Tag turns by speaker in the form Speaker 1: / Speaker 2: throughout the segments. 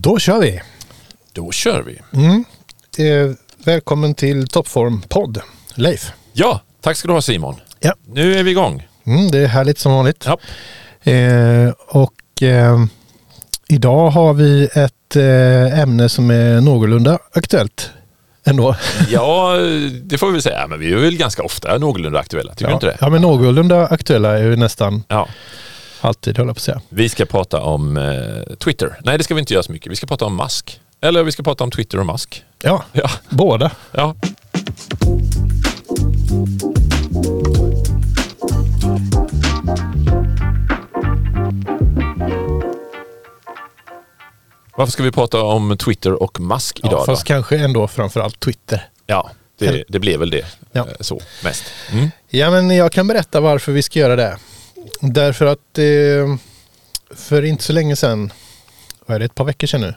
Speaker 1: Då kör vi!
Speaker 2: Då kör vi.
Speaker 1: Mm. Eh, välkommen till Toppform-podd. Leif.
Speaker 2: Ja, tack ska du ha Simon.
Speaker 1: Ja.
Speaker 2: Nu är vi igång.
Speaker 1: Mm, det är härligt som vanligt.
Speaker 2: Ja.
Speaker 1: Eh, och eh, idag har vi ett eh, ämne som är någorlunda aktuellt ändå.
Speaker 2: Ja, det får vi väl säga. Men vi är väl ganska ofta någorlunda aktuella, tycker
Speaker 1: ja.
Speaker 2: du inte det?
Speaker 1: Ja, men någorlunda aktuella är ju nästan
Speaker 2: Ja.
Speaker 1: Alltid, jag på att säga.
Speaker 2: Vi ska prata om eh, Twitter. Nej, det ska vi inte göra så mycket. Vi ska prata om Musk. Eller vi ska prata om Twitter och Musk.
Speaker 1: Ja,
Speaker 2: Ja.
Speaker 1: båda.
Speaker 2: ja. Varför ska vi prata om Twitter och Musk idag
Speaker 1: Ja,
Speaker 2: då?
Speaker 1: fast kanske ändå framförallt Twitter.
Speaker 2: Ja, det, det blev väl det.
Speaker 1: Ja.
Speaker 2: eh, Så, mest. Mm.
Speaker 1: Ja, men jag kan berätta varför vi ska göra det. Därför att eh, för inte så länge sedan, vad är det, ett par veckor sedan nu,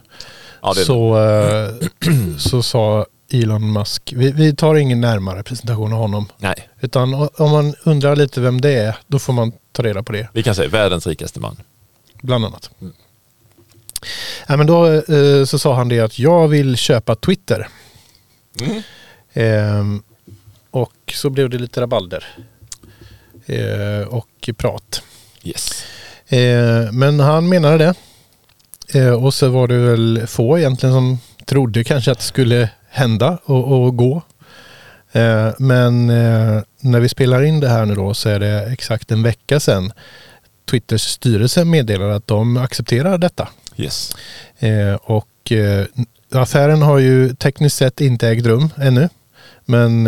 Speaker 2: Ja,
Speaker 1: så, eh, så sa Elon Musk, vi, vi tar ingen närmare presentation av honom,
Speaker 2: Nej,
Speaker 1: utan om man undrar lite vem det är, då får man ta reda på det,
Speaker 2: vi kan säga världens rikaste man.
Speaker 1: bland annat. Ja, men då eh, så sa han det att jag vill köpa Twitter.
Speaker 2: Mm.
Speaker 1: Ehm, och så blev det lite rabalder. Eh, och prat.
Speaker 2: Yes.
Speaker 1: Eh, men han menade det. Eh, och så var det väl få egentligen som trodde kanske att det skulle hända och, och gå. Eh, men eh, när vi spelar in det här nu då så är det exakt en vecka sedan Twitters styrelse meddelade att de accepterar detta.
Speaker 2: Yes.
Speaker 1: Eh, och affären har ju tekniskt sett inte ägt rum ännu. Men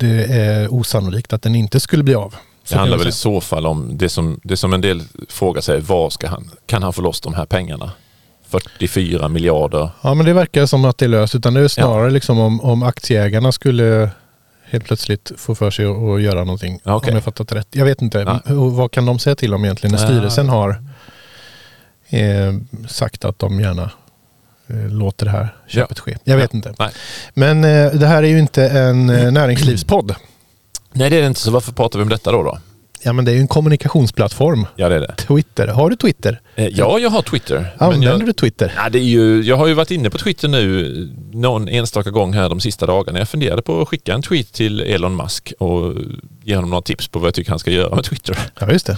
Speaker 1: det är osannolikt att den inte skulle bli av. Så
Speaker 2: Det handlar väl i så fall om det som, det som en del frågar sig, var ska han, kan han få loss de här pengarna? 44 miljarder.
Speaker 1: Ja men det verkar som att det är löst. Utan det är snarare liksom om, om aktieägarna skulle helt plötsligt få för sig att, göra någonting.
Speaker 2: Ja, okej.
Speaker 1: Om jag fattat rätt. Jag vet inte.
Speaker 2: Ja.
Speaker 1: Och vad kan de säga till om egentligen när
Speaker 2: Ja.
Speaker 1: styrelsen har eh, sagt att de gärna låter det här köpet ske. Jag vet
Speaker 2: Ja.
Speaker 1: inte.
Speaker 2: Nej.
Speaker 1: Men eh, det här är ju inte en eh, näringslivspodd.
Speaker 2: Nej det är det inte, så varför pratar vi om detta då? då?
Speaker 1: Ja men det är ju en kommunikationsplattform.
Speaker 2: Ja det är det.
Speaker 1: Twitter. Har du Twitter?
Speaker 2: Eh, Ja, jag har Twitter. men
Speaker 1: Använder
Speaker 2: jag,
Speaker 1: du Twitter?
Speaker 2: Ja, det är ju, jag har ju varit inne på Twitter nu någon enstaka gång här de sista dagarna. Jag funderade på att skicka en tweet till Elon Musk och ge honom några tips på vad jag tycker han ska göra med Twitter.
Speaker 1: Ja just det.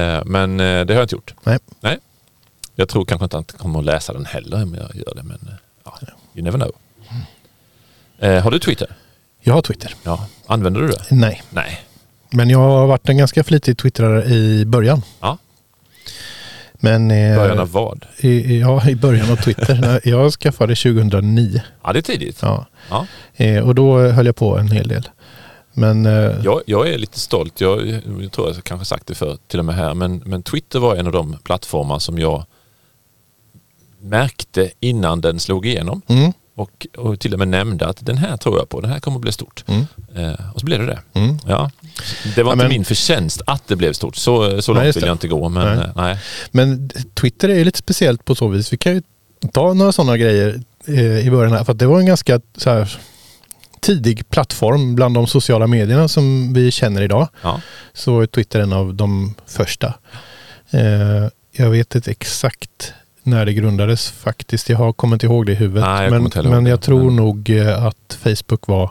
Speaker 2: Eh, Men eh, det har jag inte gjort.
Speaker 1: Nej.
Speaker 2: Nej. Jag tror kanske inte att han kommer att läsa den heller om jag gör det. Men eh, ja, you never know. Eh, Har du Twitter?
Speaker 1: Jag har Twitter.
Speaker 2: Ja. Använder du det?
Speaker 1: Nej.
Speaker 2: Nej.
Speaker 1: Men jag har varit en ganska flitig twittrare i början.
Speaker 2: Ja.
Speaker 1: Men eh,
Speaker 2: Början av vad?
Speaker 1: i, ja, i början av Twitter. Jag skaffade 2009.
Speaker 2: Ja, det är tidigt.
Speaker 1: Ja.
Speaker 2: Ja.
Speaker 1: Eh, och då höll jag på en hel del. Men eh,
Speaker 2: Jag, jag är lite stolt. Jag, jag tror jag kanske sagt det för till och med här. Men, men Twitter var en av de plattformar som jag märkte innan den slog igenom.
Speaker 1: mm,
Speaker 2: Och, och till och med nämnde att den här tror jag på. Den här kommer att bli stort.
Speaker 1: mm,
Speaker 2: Eh, och så blev det det.
Speaker 1: mm.
Speaker 2: Ja. Det var
Speaker 1: Ja,
Speaker 2: inte
Speaker 1: men-
Speaker 2: min förtjänst att det blev stort. Så, så
Speaker 1: Nej,
Speaker 2: långt
Speaker 1: just
Speaker 2: vill jag inte gå. Men
Speaker 1: Nej.
Speaker 2: nej. nej.
Speaker 1: Men Twitter är lite speciellt på så vis. Vi kan ju ta några sådana grejer eh, i början här. För att det var en ganska så här, tidig plattform bland de sociala medierna som vi känner idag.
Speaker 2: Ja.
Speaker 1: Så är Twitter en av de första. Eh, jag vet inte exakt när det grundades faktiskt. Jag har kommit ihåg det i huvudet.
Speaker 2: Nej, jag kommer
Speaker 1: men
Speaker 2: inte
Speaker 1: men jag tror
Speaker 2: Men-
Speaker 1: nog eh, att Facebook var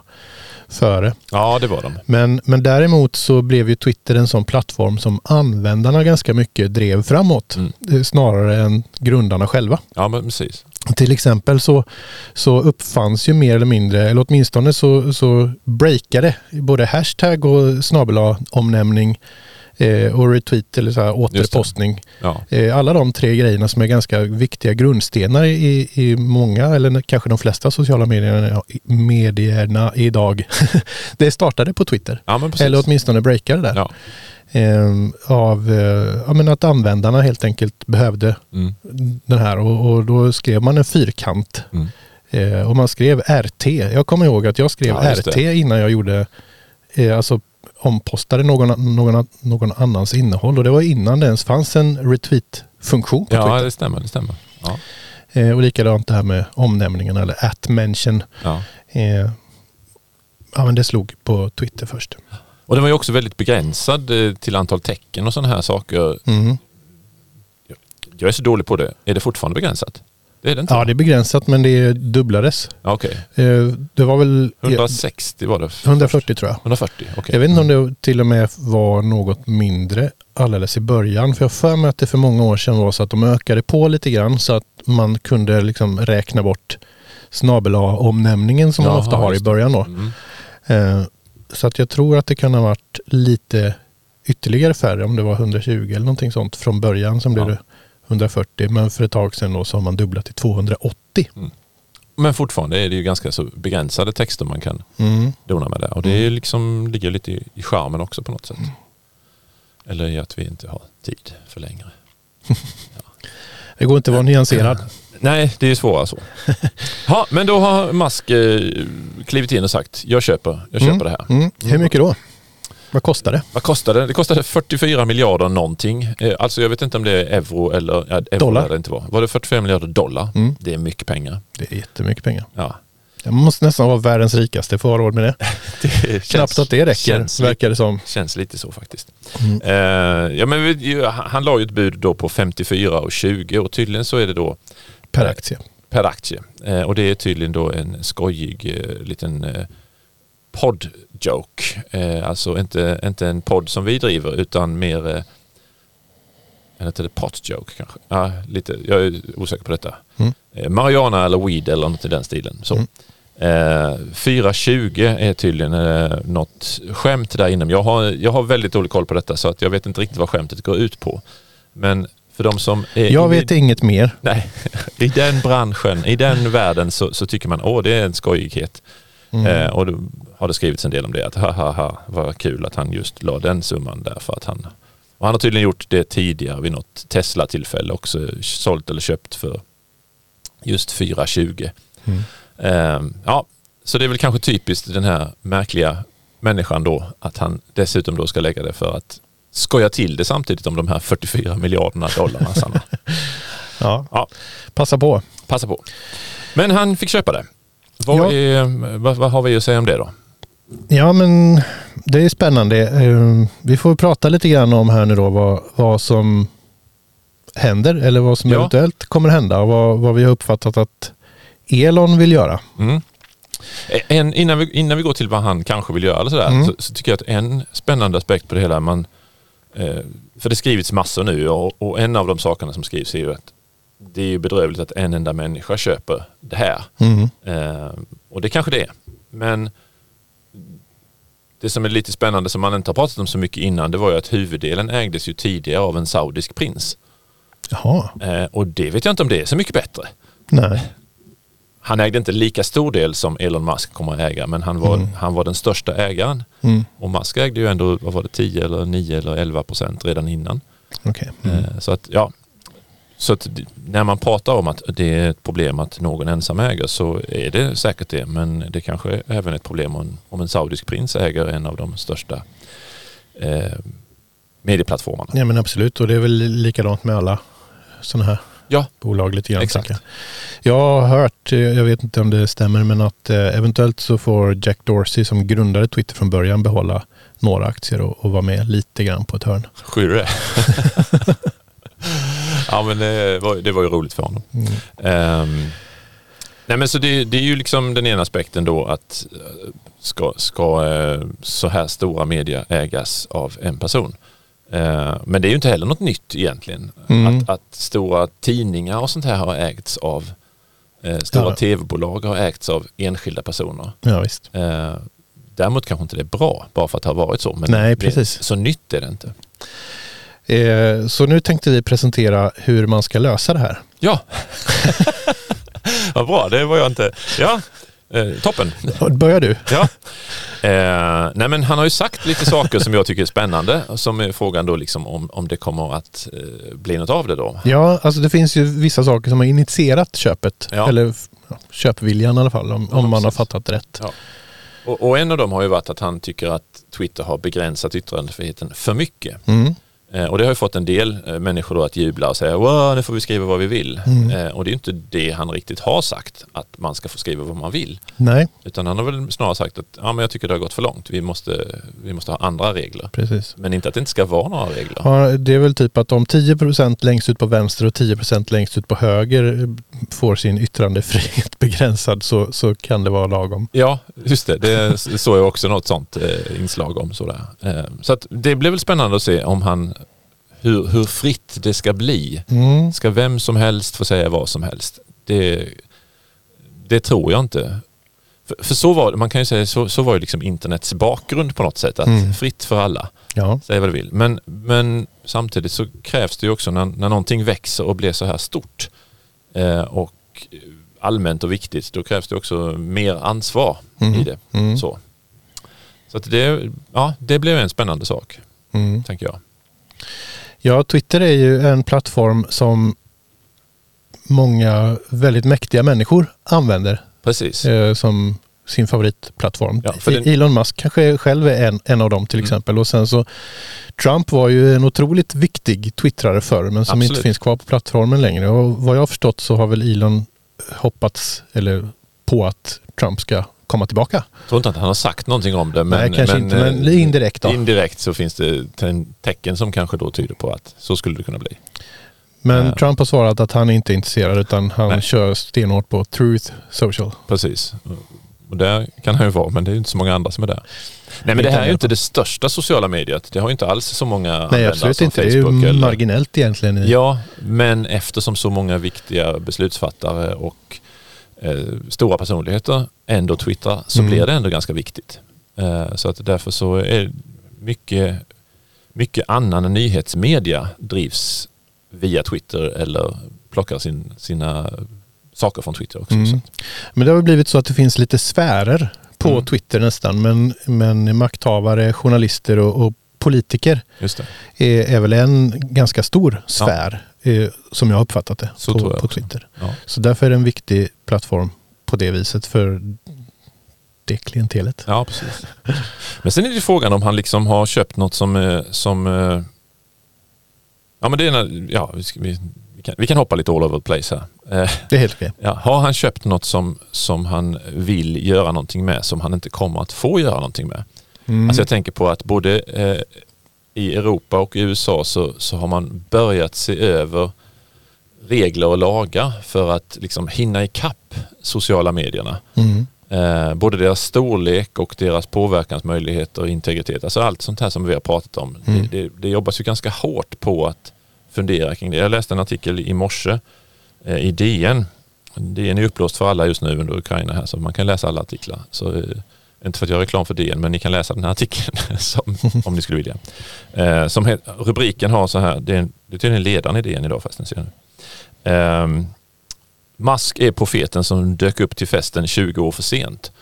Speaker 1: före.
Speaker 2: ja, det var de.
Speaker 1: Men, men däremot så blev ju Twitter en sån plattform som användarna ganska mycket drev framåt.
Speaker 2: Mm.
Speaker 1: eh, Snarare än grundarna själva.
Speaker 2: Ja, men precis.
Speaker 1: Till exempel så, så uppfanns ju mer eller mindre, eller åtminstone så, så breakade både hashtag och snabel omnämning eh, och retweet eller så här återpostning.
Speaker 2: Ja.
Speaker 1: Eh, alla de tre grejerna som är ganska viktiga grundstenar i, i många, eller kanske de flesta sociala medierna, medierna idag. det startade på Twitter.
Speaker 2: ja.
Speaker 1: Eller åtminstone breakade där.
Speaker 2: ja.
Speaker 1: Eh, av ja, men att användarna helt enkelt behövde
Speaker 2: Mm.
Speaker 1: den här och, och då skrev man en fyrkant.
Speaker 2: Mm.
Speaker 1: Eh, och man skrev RT. Jag kommer ihåg att jag skrev
Speaker 2: Ja,
Speaker 1: RT innan jag gjorde, eh, alltså ompostade någon, någon, någon annans innehåll. Och det var innan det ens fanns en retweet-funktion på
Speaker 2: ja,
Speaker 1: Twitter.
Speaker 2: det stämmer. Det stämmer. Ja.
Speaker 1: Eh, och likadant det här med omnämningen eller at mention.
Speaker 2: Ja.
Speaker 1: Eh, ja men det slog på Twitter först.
Speaker 2: Och den var ju också väldigt begränsad eh, till antal tecken och sådana här saker.
Speaker 1: Mm.
Speaker 2: Jag är så dålig på det. Är det fortfarande begränsat? Det är det inte?
Speaker 1: Ja, det är begränsat men det dubblades.
Speaker 2: Ja, Okej.
Speaker 1: Eh, Det var väl
Speaker 2: 160 var det.
Speaker 1: 140 tror jag.
Speaker 2: 140, okej.
Speaker 1: Jag vet inte om det till och med var något mindre alldeles i början. För jag har för mig att det för många år sedan var så att de ökade på lite grann så att man kunde liksom räkna bort snabel omnämningen som man
Speaker 2: Jaha,
Speaker 1: ofta har i
Speaker 2: just det.
Speaker 1: början då.
Speaker 2: Mm.
Speaker 1: Eh, Så att jag tror att det kan ha varit lite ytterligare färre om det var 120 eller någonting sånt från början. Sen blev
Speaker 2: Ja.
Speaker 1: det 140 men för ett tag sedan då så har man dubblat till 280.
Speaker 2: Men fortfarande är det ju ganska så begränsade texter man kan
Speaker 1: Mm.
Speaker 2: dona med där. Och det är ju liksom, ligger lite i, i charmen också på något sätt. Eller i att vi inte har tid för längre.
Speaker 1: Det går inte att vara nyanserad.
Speaker 2: Nej, det är svårare så. Ja, men då har Musk eh, klivit in och sagt jag köper, jag köper
Speaker 1: Mm.
Speaker 2: det här.
Speaker 1: Mm. Hur mycket då? Vad kostar det?
Speaker 2: Vad kostade det? Det kostade 44 miljarder någonting. Eh, Alltså jag vet inte om det är euro eller ja, euro
Speaker 1: Dollar.
Speaker 2: det inte vara. Var det 44 miljarder dollar?
Speaker 1: Mm.
Speaker 2: Det är mycket pengar.
Speaker 1: Det är jättemycket pengar.
Speaker 2: Ja.
Speaker 1: Man måste nästan vara världens rikaste för att ha råd med det.
Speaker 2: Det
Speaker 1: Knappt att det räcker,
Speaker 2: känns,
Speaker 1: verkar det som.
Speaker 2: känns lite så faktiskt.
Speaker 1: Mm.
Speaker 2: Eh, ja, men vi- han la ju ett bud då på 54 och 20 och tydligen så är det då
Speaker 1: Per
Speaker 2: Eh,
Speaker 1: aktie.
Speaker 2: per aktie. Eh, och det är tydligen då en skojig eh, liten eh, podd-joke. Eh, alltså inte, inte en podd som vi driver utan mer eh, eller inte det pot-joke kanske? Ja, lite, jag är osäker på detta.
Speaker 1: Mm.
Speaker 2: Eh, Mariana eller weed eller något i den stilen. Så.
Speaker 1: Mm.
Speaker 2: Eh, 4.20 är tydligen eh, något skämt där inom. Jag har, jag har väldigt dålig koll på detta så att jag vet inte riktigt vad skämtet går ut på. Men för de som är
Speaker 1: Jag
Speaker 2: inne i-
Speaker 1: vet inget mer.
Speaker 2: Nej, i den branschen, i den världen så, så tycker man åh det är en skojighet.
Speaker 1: Mm.
Speaker 2: Eh, och då har det skrivits en del om det. Att ha ha ha vad kul att han just la den summan där för att han och han har tydligen gjort det tidigare vid något Tesla-tillfälle också sålt eller köpt för just 420.
Speaker 1: Mm.
Speaker 2: Eh, ja, så det är väl kanske typiskt den här märkliga människan då att han dessutom då ska lägga det för att skoja till det samtidigt om de här 44 miljarderna dollarna.
Speaker 1: Ja.
Speaker 2: Ja.
Speaker 1: Passa på.
Speaker 2: Passa på. Men han fick köpa det. Vad, är, vad, vad har vi att säga om det då?
Speaker 1: Ja, men det är spännande. Eh, Vi får prata lite grann om här nu då vad, vad som händer eller vad som
Speaker 2: Ja.
Speaker 1: eventuellt kommer hända och vad, vad vi har uppfattat att Elon vill göra.
Speaker 2: Mm. En, innan, vi, innan vi går till vad han kanske vill göra eller sådär,
Speaker 1: Mm.
Speaker 2: så, så tycker jag att en spännande aspekt på det hela, man, eh, för det skrivits massor nu och, och en av de sakerna som skrivs är ju att det är ju bedrövligt att en enda människa köper det här.
Speaker 1: Mm.
Speaker 2: Eh, och det kanske det är. Men det som är lite spännande som man inte har pratat om så mycket innan det var ju att huvuddelen ägdes ju tidigare av en saudisk prins.
Speaker 1: Jaha,
Speaker 2: Eh, och det vet jag inte om det är så mycket bättre.
Speaker 1: nej.
Speaker 2: Han ägde inte lika stor del som Elon Musk kommer att äga men han var,
Speaker 1: Mm.
Speaker 2: han var den största ägaren.
Speaker 1: Mm.
Speaker 2: Och Musk ägde ju ändå, vad var det, 10 eller 9 eller 11 procent redan innan.
Speaker 1: Okej. Mm.
Speaker 2: Eh, Så att ja, så när man pratar om att det är ett problem att någon ensam äger så är det säkert det. Men det kanske är även ett problem om, om en saudisk prins äger en av de största eh, medieplattformarna.
Speaker 1: Ja men absolut och det är väl likadant med alla sådana här
Speaker 2: Ja,
Speaker 1: bolag lite grann.
Speaker 2: Exakt.
Speaker 1: Jag har hört, eh, jag vet inte om det stämmer, men att eh, eventuellt så får Jack Dorsey som grundade Twitter från början behålla några aktier och, och vara med lite grann på ett hörn.
Speaker 2: skyr det? ja men det var, det var ju roligt för honom.
Speaker 1: Mm.
Speaker 2: Ehm, nej men så det, det är ju liksom den ena aspekten då att eh, ska, ska eh, så här stora media ägas av en person. Eh, men det är ju inte heller något nytt egentligen.
Speaker 1: Mm.
Speaker 2: Att, att stora tidningar och sånt här har ägts av eh, stora
Speaker 1: Ja.
Speaker 2: tv-bolag har ägts av enskilda personer.
Speaker 1: Ja visst.
Speaker 2: Eh, däremot kanske inte det är bra bara för att det har varit så. Men
Speaker 1: Nej,
Speaker 2: det,
Speaker 1: precis.
Speaker 2: så nytt är det inte.
Speaker 1: Eh, så nu tänkte vi presentera hur man ska lösa det här.
Speaker 2: Ja, vad bra. Det var jag inte. Ja, eh, toppen.
Speaker 1: Och Börjar du?
Speaker 2: Ja. Eh, nej men han har ju sagt lite saker som jag tycker är spännande. Som är frågan då liksom om, om det kommer att bli något av det då.
Speaker 1: Ja, alltså det finns ju vissa saker som har initierat köpet.
Speaker 2: Ja.
Speaker 1: Eller köpviljan i alla fall, om, om man har fattat rätt.
Speaker 2: Ja. Och, och en av dem har ju varit att han tycker att Twitter har begränsat yttrandefriheten för mycket.
Speaker 1: Mm.
Speaker 2: Eh, och det har ju fått en del eh, människor då att jubla och säga wow, nu får vi skriva vad vi vill.
Speaker 1: Mm.
Speaker 2: Eh, och det är inte det han riktigt har sagt, att man ska få skriva vad man vill.
Speaker 1: Nej,
Speaker 2: Utan han har väl snarare sagt att ja, men jag tycker det har gått för långt, vi måste, vi måste ha andra regler.
Speaker 1: precis.
Speaker 2: Men inte att det inte ska vara några regler.
Speaker 1: Ja, det är väl typ att om 10% längst ut på vänster och 10% längst ut på höger får sin yttrandefrihet begränsad så, så kan det vara lagom.
Speaker 2: Ja, just det. Det såg jag också något sånt inslag om. Sådär. Så att det blir väl spännande att se om han, hur, hur fritt det ska bli.
Speaker 1: Mm.
Speaker 2: Ska vem som helst få säga vad som helst? Det, det tror jag inte. För, för så var man kan ju säga, så, så var ju liksom internets bakgrund på något sätt. Att
Speaker 1: Mm.
Speaker 2: fritt för alla,
Speaker 1: Ja,
Speaker 2: säg vad du vill. Men, men samtidigt så krävs det ju också när, när någonting växer och blir så här stort eh, och allmänt och viktigt, då krävs det också mer ansvar
Speaker 1: Mm.
Speaker 2: i det.
Speaker 1: Mm.
Speaker 2: Så, så att det, ja, det blev en spännande sak,
Speaker 1: Mm.
Speaker 2: tänker jag.
Speaker 1: Ja, Twitter är ju en plattform som många väldigt mäktiga människor använder
Speaker 2: Precis.
Speaker 1: eh, som sin favoritplattform.
Speaker 2: Ja, den-
Speaker 1: Elon Musk kanske själv är en, en av dem till
Speaker 2: Mm.
Speaker 1: exempel. Och sen så Trump var ju en otroligt viktig twittrare förr men som
Speaker 2: Absolut.
Speaker 1: inte finns kvar på plattformen längre. Och vad jag har förstått så har väl Elon hoppats eller på att Trump ska komma tillbaka.
Speaker 2: Jag tror inte att han har sagt någonting om det. Men,
Speaker 1: Nej, kanske
Speaker 2: men,
Speaker 1: inte, men
Speaker 2: eh,
Speaker 1: indirekt då.
Speaker 2: Indirekt så finns det te- tecken som kanske då tyder på att så skulle det kunna bli.
Speaker 1: Men
Speaker 2: Ja.
Speaker 1: Trump har svarat att han inte är intresserad utan han
Speaker 2: Nej.
Speaker 1: kör stenhårt på Truth Social.
Speaker 2: Precis. Och där kan han ju vara, men det är ju inte så många andra som är där. Nej men det här är ju inte det största sociala mediet. Det har ju inte alls så många
Speaker 1: Nej
Speaker 2: användare
Speaker 1: absolut
Speaker 2: som
Speaker 1: inte, det är ju
Speaker 2: Facebook.
Speaker 1: marginellt egentligen.
Speaker 2: Ja, men eftersom så många viktiga beslutsfattare och stora personligheter ändå twittrar så
Speaker 1: Mm.
Speaker 2: blir det ändå ganska viktigt. Eh, så att därför så är mycket, mycket annan nyhetsmedia drivs via Twitter eller plockar sin, sina saker från Twitter också.
Speaker 1: Mm. Men det har blivit så att det finns lite sfärer på
Speaker 2: Mm.
Speaker 1: Twitter nästan. Men, men makthavare, journalister och, och politiker är, är väl en ganska stor sfär eh, som jag har uppfattat det
Speaker 2: Så
Speaker 1: på, på. Twitter.
Speaker 2: Ja.
Speaker 1: Så därför är det en viktig plattform på det viset för det klientelet.
Speaker 2: Ja, precis. Men sen är det frågan om han liksom har köpt något som, eh, som eh, ja men det är, ja vi, ska, vi, kan, vi kan hoppa lite all over the place här. Eh,
Speaker 1: Det är helt okej.
Speaker 2: Ja, har han köpt något som, som han vill göra någonting med som han inte kommer att få göra någonting med?
Speaker 1: Mm.
Speaker 2: Alltså jag tänker på att både eh, i Europa och i USA så, så har man börjat se över regler och lagar för att liksom hinna ikapp sociala medierna.
Speaker 1: Mm.
Speaker 2: Eh, både deras storlek och deras påverkansmöjligheter och integritet. Alltså allt sånt här som vi har pratat om.
Speaker 1: Mm.
Speaker 2: Det, det, det jobbas ju ganska hårt på att fundera kring det. Jag läste en artikel i morse eh, i DN. DN är upplåst för alla just nu under Ukraina här så man kan läsa alla artiklar. Så, eh, inte för att göra reklam för DN men ni kan läsa den här artikeln som, om ni skulle vilja. Eh, som rubriken har så här, det är, en- det är tydligen ledaren i DN idag förresten. Ser. Ehm, Musk är profeten som dök upp till festen 20 år för sent.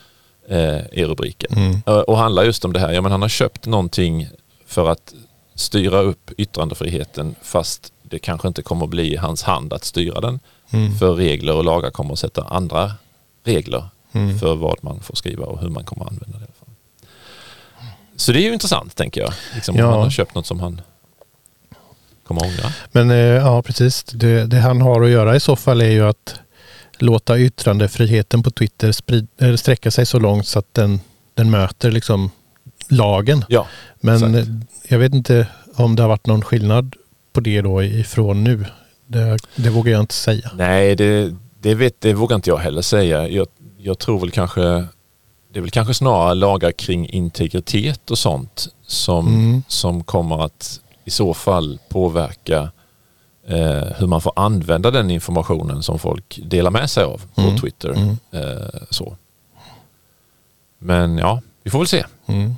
Speaker 2: Eh, är rubriken.
Speaker 1: Mm.
Speaker 2: Eh, Och handlar just om det här. Ja, men han har köpt någonting för att styra upp yttrandefriheten fast det kanske inte kommer att bli hans hand att styra den.
Speaker 1: Mm.
Speaker 2: För regler och lagar kommer att sätta andra regler
Speaker 1: Mm.
Speaker 2: för vad man får skriva och hur man kommer att använda det. Så det är ju intressant tänker jag. Liksom om
Speaker 1: Ja.
Speaker 2: han har köpt något som han kommer att ångra.
Speaker 1: Men eh, ja, precis. Det, det han har att göra i så fall är ju att låta yttrandefriheten på Twitter sprid, eller sträcka sig så långt så att den, den möter liksom lagen.
Speaker 2: Ja,
Speaker 1: Men
Speaker 2: exakt.
Speaker 1: eh, jag vet inte om det har varit någon skillnad på det då ifrån nu. Det, det vågar jag inte säga.
Speaker 2: Nej, det, det, vet, det vågar inte jag heller säga. Jag, jag tror väl kanske det är väl kanske snarare lagar kring integritet och sånt som,
Speaker 1: Mm.
Speaker 2: som kommer att i så fall påverka eh, hur man får använda den informationen som folk delar med sig av på
Speaker 1: Mm.
Speaker 2: Twitter.
Speaker 1: Mm.
Speaker 2: Eh, så. Men ja, vi får väl se.
Speaker 1: Mm.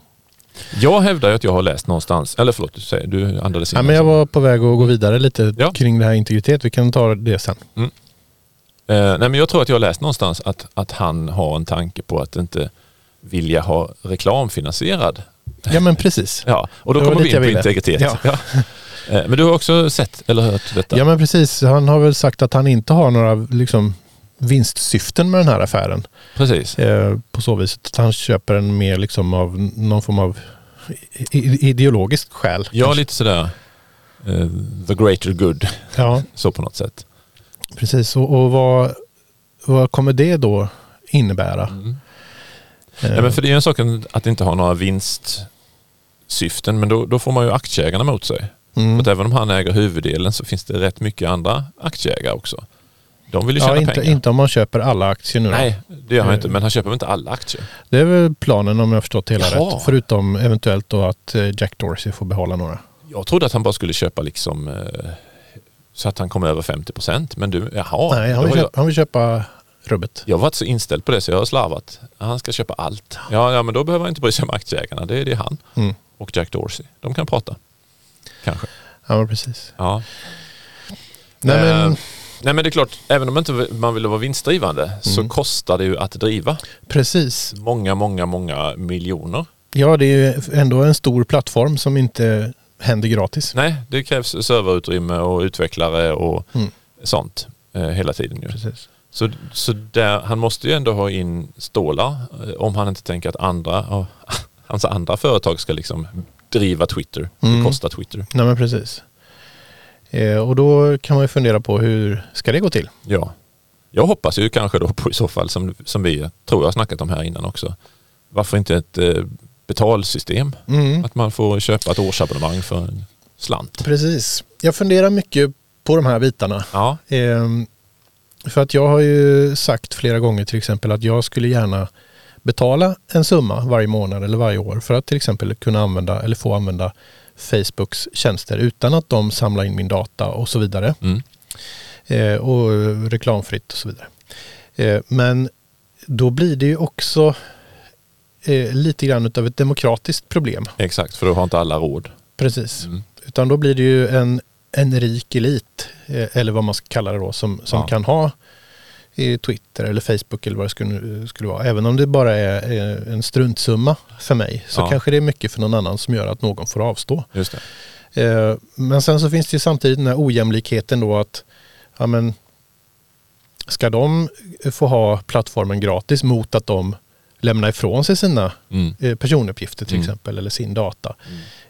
Speaker 2: Jag hävdar ju att jag har läst någonstans, eller förlåt, du, säger, du andades in.
Speaker 1: Ja, men jag var på väg att gå vidare lite
Speaker 2: Ja.
Speaker 1: kring det här integritet. Vi kan ta det sen.
Speaker 2: Eh, nej, men jag tror att jag har läst någonstans att, att han har en tanke på att inte vilja ha reklamfinansierad.
Speaker 1: Ja men precis.
Speaker 2: Ja, och då kommer vi in på integritet.
Speaker 1: Ja.
Speaker 2: Ja. Eh, Men du har också sett eller hört detta?
Speaker 1: Ja men precis. Han har väl sagt att han inte har några liksom, vinstsyften med den här affären.
Speaker 2: Precis.
Speaker 1: Eh, på så vis att han köper den mer liksom av någon form av ideologiskt skäl.
Speaker 2: Ja,
Speaker 1: kanske.
Speaker 2: lite sådär. eh, the greater good.
Speaker 1: Ja,
Speaker 2: Så på något sätt.
Speaker 1: Precis. Och, och vad, vad kommer det då innebära?
Speaker 2: Mm.
Speaker 1: Eh,
Speaker 2: Ja, men för det är en sak att inte ha några vinstsyften men då, då får man ju aktieägarna mot sig.
Speaker 1: mm.
Speaker 2: För att även om han äger huvuddelen så finns det rätt mycket andra aktieägare också. De vill ju tjäna
Speaker 1: ja, inte,
Speaker 2: pengar.
Speaker 1: inte om man köper alla aktier nu.
Speaker 2: Nej, det gör han
Speaker 1: Eh.
Speaker 2: inte. Men han köper väl inte alla aktier?
Speaker 1: Det är väl planen om jag har förstått det hela
Speaker 2: Jaha.
Speaker 1: rätt. Förutom eventuellt då att eh, Jack Dorsey får behålla några.
Speaker 2: Jag trodde att han bara skulle köpa liksom eh, så att han kom över 50 procent. Men du, jaha.
Speaker 1: Nej, han vill,
Speaker 2: jag,
Speaker 1: köpa, han vill köpa rubbet.
Speaker 2: jag har varit så inställd på det så jag har slavat. Han ska köpa allt. Ja, ja men då behöver han inte bry sig om aktieägarna. Det är det han
Speaker 1: Mm.
Speaker 2: och Jack Dorsey. De kan prata. Kanske.
Speaker 1: Ja, precis.
Speaker 2: Ja.
Speaker 1: Nej, men,
Speaker 2: Eh, Nej men det är klart, även om inte man vill vara vinstdrivande så
Speaker 1: Mm.
Speaker 2: kostar det ju att driva.
Speaker 1: precis.
Speaker 2: Många, många, många miljoner.
Speaker 1: Ja, det är ju ändå en stor plattform som inte händer gratis.
Speaker 2: Nej, det krävs serverutrymme och utvecklare och
Speaker 1: Mm.
Speaker 2: sånt eh, hela tiden. Ju.
Speaker 1: Precis.
Speaker 2: Så, så där, han måste ju ändå ha in stålar eh, om han inte tänker att andra, ja, hans andra företag ska liksom driva Twitter,
Speaker 1: Mm.
Speaker 2: bekosta Twitter.
Speaker 1: Nej, men precis. Eh, och då kan man ju fundera på hur ska det gå till?
Speaker 2: Ja. Jag hoppas ju kanske då på i så fall som, som vi tror jag har snackat om här innan också. Varför inte ett eh, betalsystem?
Speaker 1: Mm.
Speaker 2: Att man får köpa ett årsabonnemang för en slant.
Speaker 1: Precis. Jag funderar mycket på de här bitarna.
Speaker 2: Ja,
Speaker 1: Ehm, för att jag har ju sagt flera gånger till exempel att jag skulle gärna betala en summa varje månad eller varje år för att till exempel kunna använda eller få använda Facebooks tjänster utan att de samlar in min data och så vidare.
Speaker 2: mm.
Speaker 1: Eh, och reklamfritt och så vidare. Eh, men då blir det ju också eh, lite grann av ett demokratiskt problem.
Speaker 2: exakt. För då har inte alla råd.
Speaker 1: Precis.
Speaker 2: Mm.
Speaker 1: Utan då blir det ju en, en rik elit, eh, eller vad man ska kalla det då, som, som
Speaker 2: Ja.
Speaker 1: kan ha i Twitter eller Facebook eller vad det skulle, skulle vara. Även om det bara är eh, en struntsumma för mig så
Speaker 2: Ja.
Speaker 1: kanske det är mycket för någon annan som gör att någon får avstå.
Speaker 2: Just det.
Speaker 1: Eh, Men sen så finns det ju samtidigt den här ojämlikheten då att ja, men, ska de få ha plattformen gratis mot att de lämnar ifrån sig sina
Speaker 2: Mm.
Speaker 1: eh, personuppgifter till
Speaker 2: Mm.
Speaker 1: exempel eller sin data.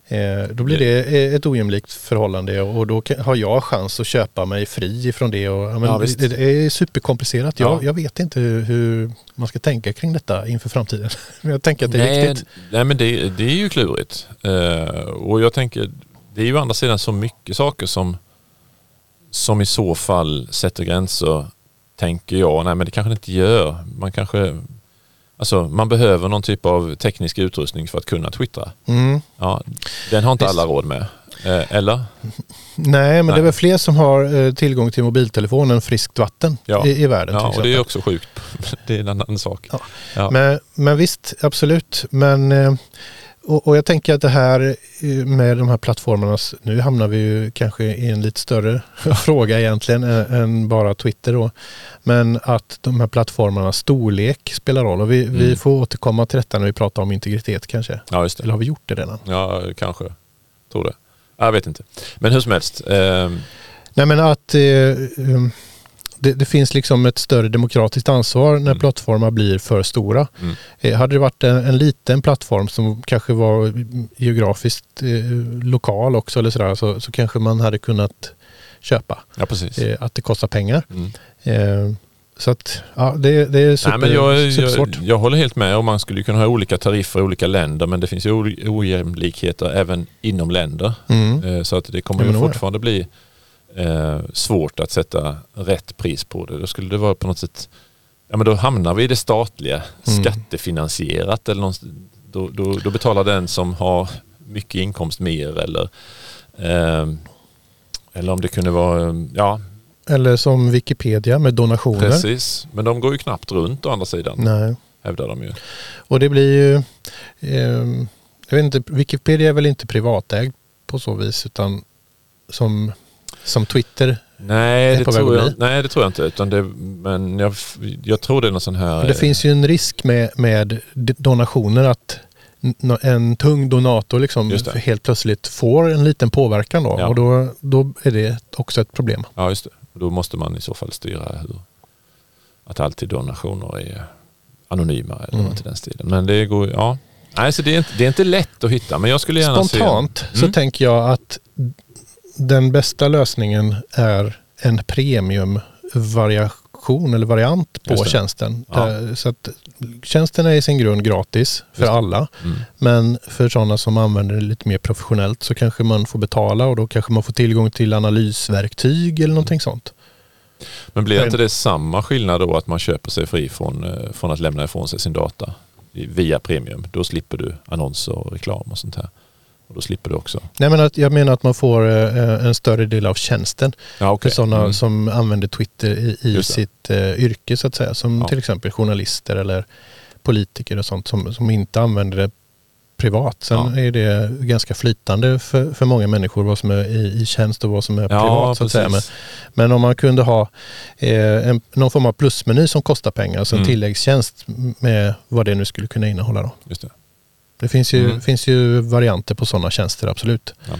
Speaker 1: Eh, Då blir det eh, ett ojämlikt förhållande och då har jag chans att köpa mig fri ifrån det. Och, ja, det, det är superkomplicerat. Jag,
Speaker 2: Ja.
Speaker 1: jag vet inte hur, hur man ska tänka kring detta inför framtiden. Men jag tänker att det är
Speaker 2: nej,
Speaker 1: viktigt.
Speaker 2: nej men det, det är ju klurigt. Eh, och jag tänker, det är ju å andra sidan så mycket saker som, som i så fall sätter gränser, tänker jag. Nej men det kanske det inte gör. Man kanske, alltså man behöver någon typ av teknisk utrustning för att kunna twittra.
Speaker 1: Mm.
Speaker 2: Ja, den har inte
Speaker 1: Visst.
Speaker 2: alla råd med. Eh, eller?
Speaker 1: Nej, men det är
Speaker 2: Nej.
Speaker 1: väl fler som har eh, tillgång till mobiltelefon än friskt vatten
Speaker 2: Ja.
Speaker 1: i, i världen.
Speaker 2: Ja, och det är också sjukt. Det är en annan sak.
Speaker 1: Ja.
Speaker 2: Ja.
Speaker 1: Men, men visst, absolut. Men, eh, och, och jag tänker att det här eh, med de här plattformarna, nu hamnar vi ju kanske i en lite större fråga egentligen än, än bara Twitter då. Men att de här plattformarnas storlek spelar roll och vi, vi
Speaker 2: Mm.
Speaker 1: får återkomma till detta när vi pratar om integritet kanske.
Speaker 2: ja, just det.
Speaker 1: Eller har vi gjort det redan?
Speaker 2: Ja, kanske. Tror det. Jag vet inte. Men hur som helst. Eh,
Speaker 1: Nej men att eh, um, det, det finns liksom ett större demokratiskt ansvar när
Speaker 2: Mm.
Speaker 1: plattformar blir för stora.
Speaker 2: Mm.
Speaker 1: Eh, hade det varit en, en liten plattform som kanske var geografiskt eh, lokal också eller sådär så, så kanske man hade kunnat köpa
Speaker 2: ja, precis.
Speaker 1: eh, att det kostar pengar.
Speaker 2: Mm.
Speaker 1: Eh, så att ja, det, det är super,
Speaker 2: Nej, men jag, jag,
Speaker 1: supersvårt.
Speaker 2: jag håller helt med om man skulle kunna ha olika tariffer i olika länder men det finns ju oj- ojämlikheter även inom länder.
Speaker 1: Mm.
Speaker 2: Eh, Så att det kommer
Speaker 1: Ja,
Speaker 2: ju fortfarande bli eh, svårt att sätta rätt pris på det. Då skulle det vara på något sätt, ja men då hamnar vi i det statliga,
Speaker 1: Mm.
Speaker 2: skattefinansierat eller någonstans, då, då, då betalar den som har mycket inkomst mer eller eh, eller om det kunde vara, eh, ja
Speaker 1: Eller som Wikipedia med donationer.
Speaker 2: precis. Men de går ju knappt runt å andra sidan,
Speaker 1: Nej.
Speaker 2: hävdar de ju.
Speaker 1: Och det blir ju, ehm, jag vet inte, Wikipedia är väl inte privatägd på så vis utan som, som Twitter.
Speaker 2: Nej det, tror jag, nej, det tror jag inte. Utan det, men jag, jag tror det är någon sån här...
Speaker 1: Det finns ju en risk med, med donationer att en tung donator liksom helt plötsligt får en liten påverkan då.
Speaker 2: Ja.
Speaker 1: Och då, då är det också ett problem.
Speaker 2: Ja, just det. Då måste man i så fall styra hur, att alltid donationer är anonyma eller
Speaker 1: Mm.
Speaker 2: något i den stilen. Men det går, ja. Nej, så det är, inte, det är inte lätt att hitta, men jag skulle gärna
Speaker 1: Spontant
Speaker 2: se...
Speaker 1: så
Speaker 2: Mm.
Speaker 1: tänker jag att den bästa lösningen är en premiumvariation eller variant på tjänsten.
Speaker 2: Ja.
Speaker 1: Där, så att tjänsten är i sin grund gratis för alla.
Speaker 2: Mm.
Speaker 1: Men för sådana som använder det lite mer professionellt så kanske man får betala och då kanske man får tillgång till analysverktyg eller någonting sånt.
Speaker 2: Men blir inte det samma skillnad då att man köper sig fri från, eh, från att lämna ifrån sig sin data via premium? Då slipper du annonser och reklam och sånt här. Och då slipper du också...
Speaker 1: Nej, men att, jag menar att man får eh, en större del av tjänsten
Speaker 2: Ja,
Speaker 1: för sådana
Speaker 2: Mm.
Speaker 1: som använder Twitter i, i sitt eh, yrke så att säga. Som
Speaker 2: Ja.
Speaker 1: till exempel journalister eller politiker och sånt som, som inte använder det privat. Sen
Speaker 2: Ja.
Speaker 1: är det ganska flytande för, för många människor vad som är i, i tjänst och vad som är privat. Så att säga. Men, men om man kunde ha eh, en, någon form av plusmeny som kostar pengar, alltså en
Speaker 2: Mm.
Speaker 1: tilläggstjänst med vad det nu skulle kunna innehålla. Då.
Speaker 2: Just det.
Speaker 1: Det finns ju,
Speaker 2: Mm.
Speaker 1: finns ju varianter på sådana tjänster, absolut.
Speaker 2: Ja.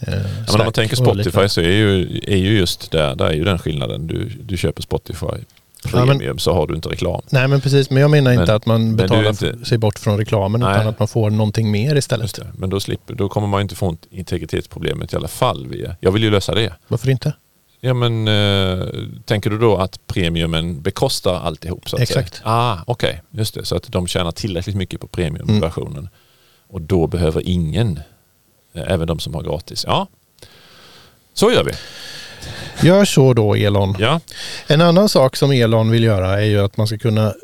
Speaker 1: Eh,
Speaker 2: Ja, men om man tänker Spotify så är ju, är ju just där, där är ju den skillnaden. Du, du köper Spotify
Speaker 1: Ja, men-
Speaker 2: premium så har du inte reklam.
Speaker 1: Nej men precis, men jag menar inte
Speaker 2: Men-
Speaker 1: att man betalar
Speaker 2: inte-
Speaker 1: sig bort från reklamen
Speaker 2: Nej.
Speaker 1: utan att man får någonting mer istället.
Speaker 2: Men då, slipper, då kommer man inte få integritetsproblemet i alla fall. Via. Jag vill ju lösa det.
Speaker 1: Varför inte?
Speaker 2: Ja men eh, tänker du då att premiumen bekostar alltihop? Så att
Speaker 1: Exakt.
Speaker 2: Säga? Ah, Okej, just det. Så att de tjänar tillräckligt mycket på premiumversionen. Och då behöver ingen, eh, även de som har gratis. Ja, så gör vi.
Speaker 1: Gör så då Elon.
Speaker 2: Ja,
Speaker 1: En annan sak som Elon vill göra är ju att man ska kunna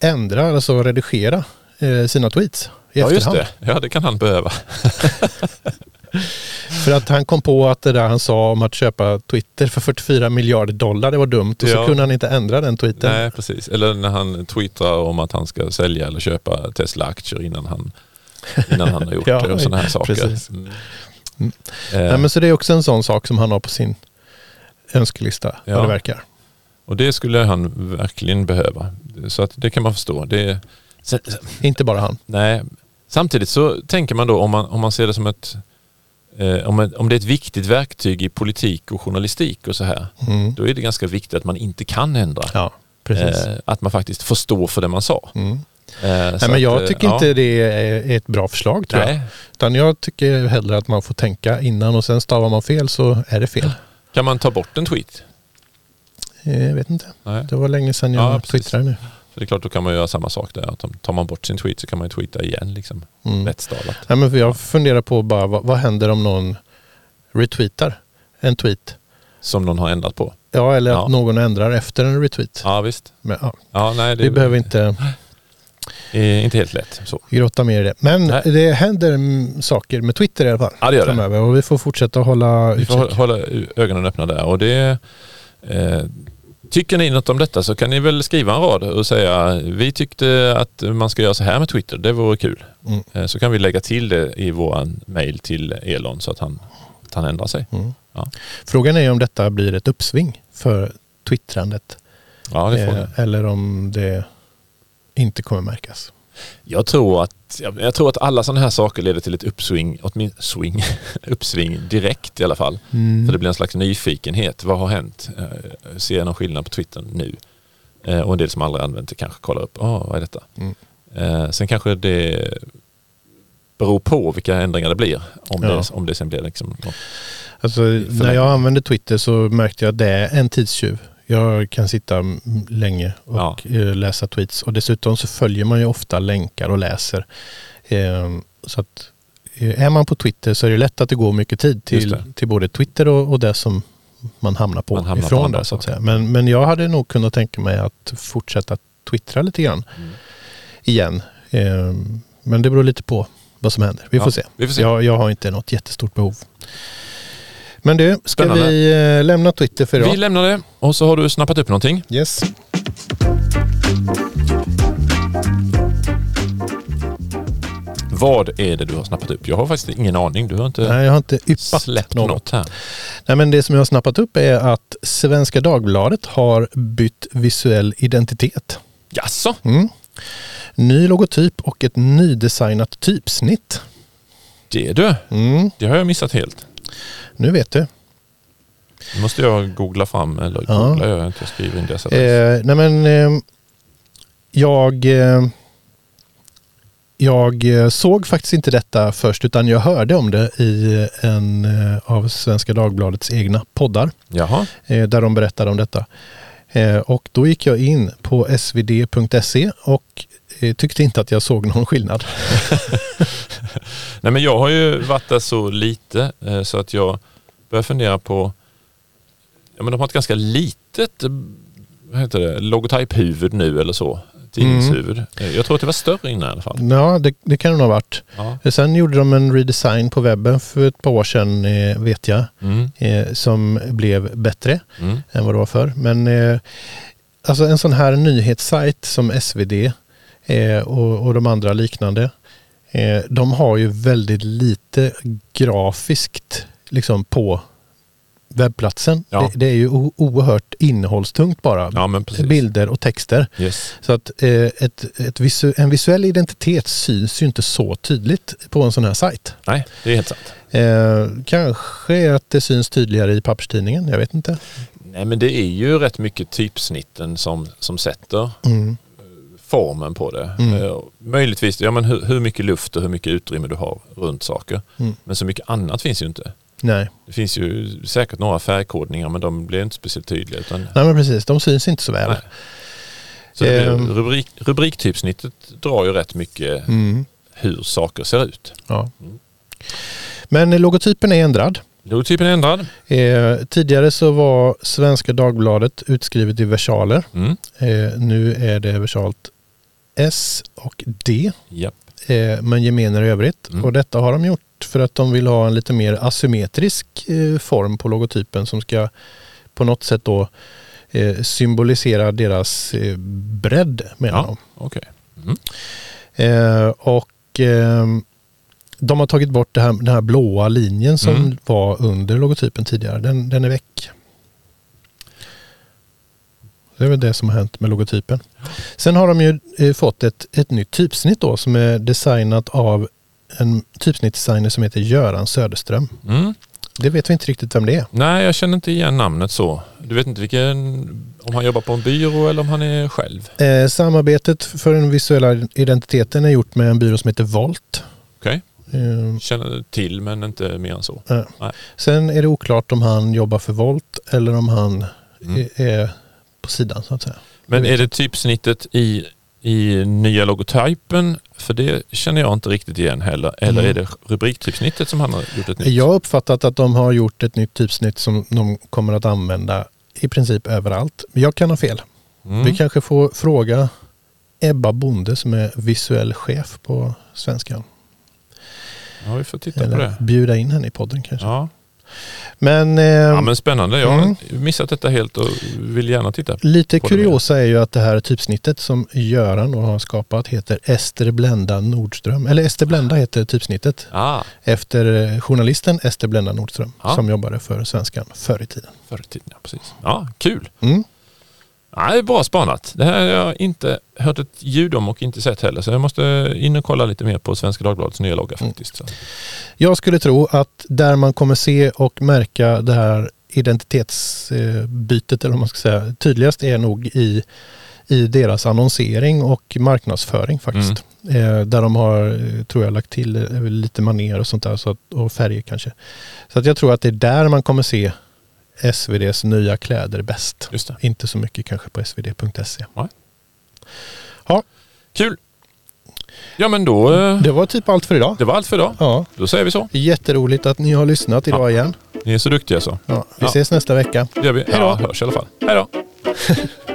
Speaker 1: ändra, alltså redigera eh, sina tweets i
Speaker 2: ja just
Speaker 1: efterhand.
Speaker 2: det. Ja, det kan han behöva.
Speaker 1: För att han kom på att det där han sa om att köpa Twitter för 44 miljarder dollar, det var dumt. Och så
Speaker 2: Ja.
Speaker 1: kunde han inte ändra den tweeten.
Speaker 2: Nej, precis. Eller när han twittrar om att han ska sälja eller köpa Tesla-aktier innan han, innan han har gjort
Speaker 1: Ja,
Speaker 2: det och sådana här saker.
Speaker 1: precis.
Speaker 2: Mm.
Speaker 1: Mm.
Speaker 2: Eh,
Speaker 1: Nej, men så det är också en sån sak som han har på sin önskelista,
Speaker 2: Ja.
Speaker 1: vad det verkar.
Speaker 2: Och det skulle han verkligen behöva. Så att det kan man förstå. Det, sen,
Speaker 1: Inte bara han.
Speaker 2: nej. Samtidigt så tänker man då om man, om man ser det som ett om, ett, om det är ett viktigt verktyg i politik och journalistik och så här.
Speaker 1: Mm.
Speaker 2: Då är det ganska viktigt att man inte kan ändra.
Speaker 1: Ja.
Speaker 2: Eh, att man faktiskt får stå för det man sa.
Speaker 1: Mm.
Speaker 2: Eh,
Speaker 1: Nej, men
Speaker 2: att,
Speaker 1: jag
Speaker 2: eh,
Speaker 1: tycker
Speaker 2: ja.
Speaker 1: inte det är ett bra förslag tror jag. Utan jag tycker hellre att man får tänka innan och sen stavar man fel så är det fel.
Speaker 2: Kan man ta bort en tweet?
Speaker 1: Eh, Jag vet inte.
Speaker 2: Nej.
Speaker 1: Det var länge sedan jag
Speaker 2: Ja,
Speaker 1: twittrade nu.
Speaker 2: Så det är klart, då kan man göra samma sak där. Att om- tar man bort sin tweet så kan man ju tweeta igen. Liksom.
Speaker 1: Mm.
Speaker 2: Lättstavat.
Speaker 1: Nej, men för jag funderar på bara vad, vad händer om någon retweetar en tweet?
Speaker 2: Som någon har ändrat på.
Speaker 1: Ja, eller
Speaker 2: Ja.
Speaker 1: att någon ändrar efter en retweet.
Speaker 2: Ja visst.
Speaker 1: Men, ja,
Speaker 2: Ja, nej, det
Speaker 1: vi behöver inte
Speaker 2: är inte helt lätt. Så.
Speaker 1: grotta mer i det. Men
Speaker 2: Nej.
Speaker 1: det händer saker med Twitter i alla fall.
Speaker 2: Ja, det gör det.
Speaker 1: framöver. Och vi får fortsätta hålla
Speaker 2: Vi får
Speaker 1: utkik.
Speaker 2: hålla ögonen öppna där. Och det, eh, tycker ni något om detta så kan ni väl skriva en rad och säga vi tyckte att man ska göra så här med Twitter. Det vore kul.
Speaker 1: Mm.
Speaker 2: Eh, så kan vi lägga till det i våran mail till Elon så att han, att han ändrar sig.
Speaker 1: Mm.
Speaker 2: Ja.
Speaker 1: Frågan är om detta blir ett uppsving för twittrandet.
Speaker 2: Ja, det får
Speaker 1: eh,
Speaker 2: ni.
Speaker 1: eller om det inte kommer märkas.
Speaker 2: Jag tror att, jag, tror att alla sådana här saker leder till ett uppsving, åtmin- swing, uppsving direkt i alla fall.
Speaker 1: Mm.
Speaker 2: För det blir en slags nyfikenhet. Vad har hänt? Eh, ser jag någon skillnad på Twitter nu? Eh, och en del som aldrig använt det kanske kollar upp. Oh, vad är detta?
Speaker 1: Mm.
Speaker 2: Eh, sen kanske det beror på vilka ändringar det blir. Om,
Speaker 1: Ja.
Speaker 2: det, om det sen blir liksom.
Speaker 1: Alltså, när jag använde Twitter så märkte jag att det är en tidstjuv. Jag kan sitta länge och
Speaker 2: Ja.
Speaker 1: eh, läsa tweets. Och dessutom så följer man ju ofta länkar och läser. Eh, Så att eh, är man på Twitter så är det lätt att det går mycket tid till, till både Twitter och, och det som man hamnar på
Speaker 2: Man hamnar på
Speaker 1: ifrån
Speaker 2: andra
Speaker 1: där så att säga. Men, men jag hade nog kunnat tänka mig att fortsätta twittra lite grann
Speaker 2: Mm.
Speaker 1: igen. Eh, Men det beror lite på vad som händer. Vi
Speaker 2: Ja,
Speaker 1: får se.
Speaker 2: Vi får se.
Speaker 1: Jag, jag har inte något jättestort behov. Men du, ska
Speaker 2: Spännande.
Speaker 1: vi eh, lämna Twitter för idag?
Speaker 2: Vi lämnar det och så har du snappat upp någonting.
Speaker 1: Yes.
Speaker 2: Vad är det du har snappat upp? Jag har faktiskt ingen aning. Du har inte
Speaker 1: Nej, jag har inte yppat
Speaker 2: släppt
Speaker 1: något.
Speaker 2: något. här.
Speaker 1: Nej, men det som jag har snappat upp är att Svenska Dagbladet har bytt visuell identitet.
Speaker 2: Jaså?
Speaker 1: Mm. Ny logotyp och ett nydesignat typsnitt.
Speaker 2: Det du.
Speaker 1: Mm.
Speaker 2: Det har jag missat helt.
Speaker 1: Nu vet du.
Speaker 2: Nu måste jag googla fram, eller
Speaker 1: Ja.
Speaker 2: googla gör jag inte, skriver in det.
Speaker 1: Eh, nej men eh, jag... Eh, jag eh, såg faktiskt inte detta först utan jag hörde om det i en eh, av Svenska Dagbladets egna poddar
Speaker 2: Jaha,
Speaker 1: eh, där de berättade om detta. Och då gick jag in på svd.se och tyckte inte att jag såg någon skillnad.
Speaker 2: Nej, men jag har ju varit där så lite eh, så att jag börjar fundera på, ja men de har ett ganska litet, eh, vad heter det, logotyphuvud nu eller så, tidningshuvud. Eh, Jag tror att det var större innan i alla fall.
Speaker 1: Ja, det, det kan det nog ha varit.
Speaker 2: Ja.
Speaker 1: Eh, Sen gjorde de en redesign på webben för ett par år sedan eh, vet jag.
Speaker 2: Mm,
Speaker 1: eh, som blev bättre
Speaker 2: mm,
Speaker 1: än vad det var förr. Men eh, alltså en sån här nyhetssajt som SvD eh, och, och de andra liknande. Eh, de har ju väldigt lite grafiskt liksom på webbplatsen.
Speaker 2: Ja.
Speaker 1: Det, det är ju oerhört innehållstungt bara.
Speaker 2: ja.
Speaker 1: Bilder och texter.
Speaker 2: Yes.
Speaker 1: Så att eh, ett, ett visu, en visuell identitet syns ju inte så tydligt på en sån här sajt.
Speaker 2: Nej, det är helt sant.
Speaker 1: Eh, kanske att det syns tydligare i papperstidningen, jag vet inte.
Speaker 2: Nej men det är ju rätt mycket typsnitten som, som sätter
Speaker 1: Mm.
Speaker 2: Formen på det.
Speaker 1: Mm.
Speaker 2: Eh, möjligtvis ja, men hur, hur mycket luft och hur mycket utrymme du har runt saker.
Speaker 1: Mm.
Speaker 2: Men så mycket annat finns ju inte.
Speaker 1: Nej.
Speaker 2: Det finns ju säkert några färgkodningar men de blir inte speciellt tydliga. Utan,
Speaker 1: Nej men precis, de syns inte så väl.
Speaker 2: Nej. så blir, rubrik, rubriktypsnittet drar ju rätt mycket
Speaker 1: Mm.
Speaker 2: hur saker ser ut.
Speaker 1: Ja.
Speaker 2: Mm.
Speaker 1: Men logotypen är ändrad.
Speaker 2: Logotypen är ändrad.
Speaker 1: Eh, tidigare så var Svenska Dagbladet utskrivet i versaler.
Speaker 2: Mm.
Speaker 1: Eh, nu är det versalt S och D,
Speaker 2: Ja.
Speaker 1: eh, men gemener i övrigt.
Speaker 2: Mm.
Speaker 1: Och detta har de gjort för att de vill ha en lite mer asymmetrisk eh, form på logotypen som ska på något sätt då eh, symbolisera deras eh, bredd menar
Speaker 2: Ja.
Speaker 1: de.
Speaker 2: Okej. Mm.
Speaker 1: Och eh, de har tagit bort här, den här blåa linjen som
Speaker 2: Mm.
Speaker 1: var under logotypen tidigare. Den, den är väck. Det är väl det som har hänt med logotypen. Sen har de ju eh, fått ett, ett nytt typsnitt då som är designat av en typsnittdesigner som heter Göran Söderström.
Speaker 2: Mm.
Speaker 1: Det vet vi inte riktigt vem det är.
Speaker 2: Nej, jag känner inte igen namnet så. Du vet inte vilken, om han jobbar på en byrå eller om han är själv?
Speaker 1: Eh, samarbetet för den visuella identiteten är gjort med en byrå som heter Volt.
Speaker 2: Okej.
Speaker 1: Eh,
Speaker 2: Känner till men inte mer än så. Nej.
Speaker 1: Sen är det oklart om han jobbar för Volt eller om han
Speaker 2: Mm.
Speaker 1: är på sidan så att säga.
Speaker 2: Men är det typsnittet i, i nya logotypen? För det känner jag inte riktigt igen heller. Eller
Speaker 1: Mm.
Speaker 2: är det rubriktypsnittet som han har gjort ett nytt?
Speaker 1: Jag har uppfattat att de har gjort ett nytt typsnitt som de kommer att använda i princip överallt. Men Jag kan ha fel.
Speaker 2: Mm.
Speaker 1: Vi kanske får fråga Ebba Bonde som är visuell chef på Svenskan.
Speaker 2: Ja, vi får titta på
Speaker 1: Eller
Speaker 2: det.
Speaker 1: bjuda in henne i podden kanske.
Speaker 2: Ja.
Speaker 1: Men, eh,
Speaker 2: ja, men spännande. Jag har
Speaker 1: Mm.
Speaker 2: missat detta helt och vill gärna titta.
Speaker 1: lite kuriosa är ju att det här typsnittet som Göran har skapat heter Ester Blenda Nordström. Eller Ester Blenda heter typsnittet.
Speaker 2: Ah,
Speaker 1: efter eh, journalisten Ester Blenda Nordström
Speaker 2: Ja.
Speaker 1: som jobbade för Svenskan förr i tiden.
Speaker 2: förr i tiden. Ja, precis. Ja, kul.
Speaker 1: Mm.
Speaker 2: Är bra spanat. Det här har jag inte hört ett ljud om och inte sett heller. Så jag måste in och kolla lite mer på Svenska Dagbladets nya logga
Speaker 1: Mm.
Speaker 2: faktiskt. Så.
Speaker 1: Jag skulle tro att där man kommer se och märka det här identitetsbytet eller vad man ska säga tydligast är nog i, i deras annonsering och marknadsföring faktiskt. Eh, där de har, tror jag, lagt till lite maner och sånt där så att, och färger kanske. Så att jag tror att det är där man kommer se SVDs nya kläder bäst. Inte så mycket kanske på svd.se.
Speaker 2: Kul! Ja men då, eh,
Speaker 1: Det var typ allt för idag.
Speaker 2: det var allt för idag.
Speaker 1: Ja,
Speaker 2: Då säger vi så.
Speaker 1: jätteroligt att ni har lyssnat idag
Speaker 2: Ja.
Speaker 1: igen.
Speaker 2: Ni är så duktiga så.
Speaker 1: Ja, vi
Speaker 2: Ja.
Speaker 1: ses nästa vecka.
Speaker 2: Det gör vi.
Speaker 1: Hej då.
Speaker 2: Ja, hörs i alla fall. Hej då!